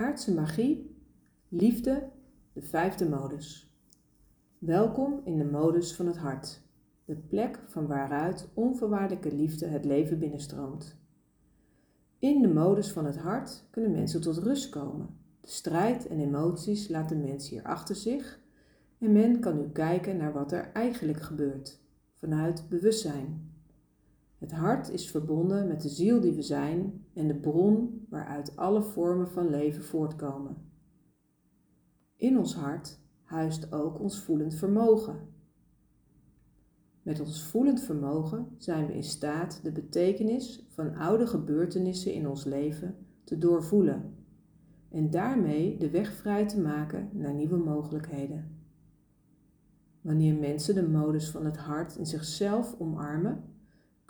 Aardse magie, liefde, de vijfde modus. Welkom in de modus van het hart, de plek van waaruit onvoorwaardelijke liefde het leven binnenstroomt. In de modus van het hart kunnen mensen tot rust komen. De strijd en emoties laten mensen hier achter zich en men kan nu kijken naar wat er eigenlijk gebeurt, vanuit bewustzijn. Het hart is verbonden met de ziel die we zijn en de bron waaruit alle vormen van leven voortkomen. In ons hart huist ook ons voelend vermogen. Met ons voelend vermogen zijn we in staat de betekenis van oude gebeurtenissen in ons leven te doorvoelen en daarmee de weg vrij te maken naar nieuwe mogelijkheden. Wanneer mensen de modus van het hart in zichzelf omarmen,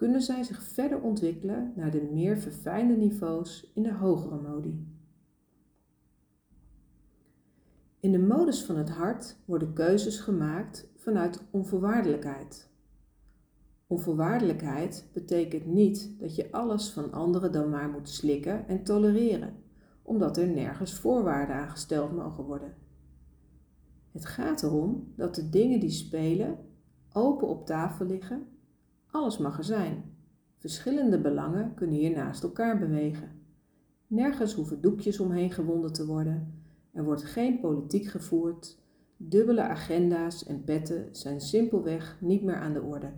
kunnen zij zich verder ontwikkelen naar de meer verfijnde niveaus in de hogere modi. In de modus van het hart worden keuzes gemaakt vanuit onvoorwaardelijkheid. Onvoorwaardelijkheid betekent niet dat je alles van anderen dan maar moet slikken en tolereren, omdat er nergens voorwaarden aan gesteld mogen worden. Het gaat erom dat de dingen die spelen open op tafel liggen alles mag er zijn. Verschillende belangen kunnen hier naast elkaar bewegen. Nergens hoeven doekjes omheen gewonden te worden. Er wordt geen politiek gevoerd. Dubbele agenda's en petten zijn simpelweg niet meer aan de orde.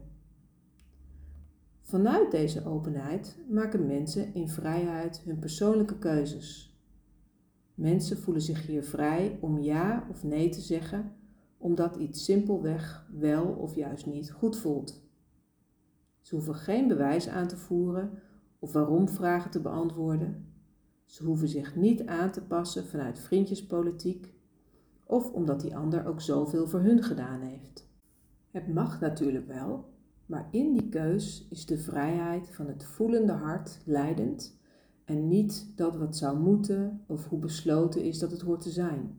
Vanuit deze openheid maken mensen in vrijheid hun persoonlijke keuzes. Mensen voelen zich hier vrij om ja of nee te zeggen, omdat iets simpelweg wel of juist niet goed voelt. Ze hoeven geen bewijs aan te voeren of waarom vragen te beantwoorden. Ze hoeven zich niet aan te passen vanuit vriendjespolitiek of omdat die ander ook zoveel voor hun gedaan heeft. Het mag natuurlijk wel, maar in die keus is de vrijheid van het voelende hart leidend en niet dat wat zou moeten of hoe besloten is dat het hoort te zijn.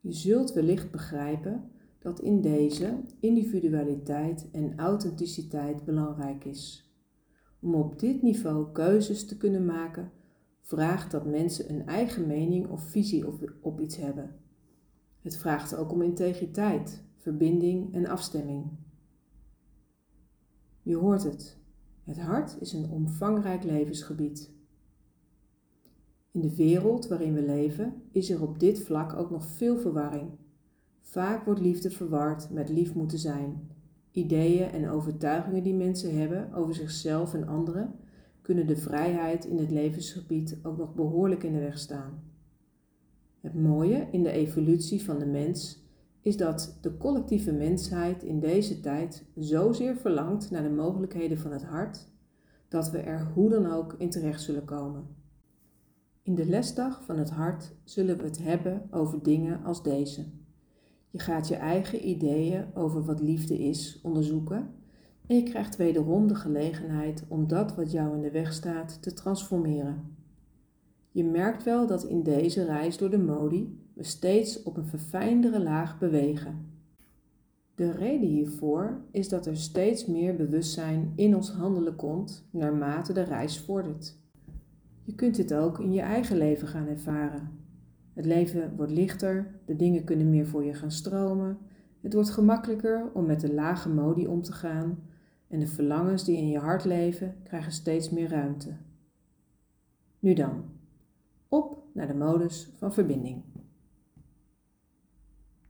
Je zult wellicht begrijpen dat in deze individualiteit en authenticiteit belangrijk is. Om op dit niveau keuzes te kunnen maken, vraagt dat mensen een eigen mening of visie op, iets hebben. Het vraagt ook om integriteit, verbinding en afstemming. Je hoort het. Het hart is een omvangrijk levensgebied. In de wereld waarin we leven is er op dit vlak ook nog veel verwarring. Vaak wordt liefde verward met lief moeten zijn. Ideeën en overtuigingen die mensen hebben over zichzelf en anderen kunnen de vrijheid in het levensgebied ook nog behoorlijk in de weg staan. Het mooie in de evolutie van de mens is dat de collectieve mensheid in deze tijd zozeer verlangt naar de mogelijkheden van het hart, dat we er hoe dan ook in terecht zullen komen. In de lesdag van het hart zullen we het hebben over dingen als deze. Je gaat je eigen ideeën over wat liefde is onderzoeken en je krijgt wederom de gelegenheid om dat wat jou in de weg staat te transformeren. Je merkt wel dat in deze reis door de modi we steeds op een verfijndere laag bewegen. De reden hiervoor is dat er steeds meer bewustzijn in ons handelen komt naarmate de reis vordert. Je kunt dit ook in je eigen leven gaan ervaren. Het leven wordt lichter, de dingen kunnen meer voor je gaan stromen. Het wordt gemakkelijker om met de lage modi om te gaan en de verlangens die in je hart leven krijgen steeds meer ruimte. Nu dan, op naar de modus van verbinding.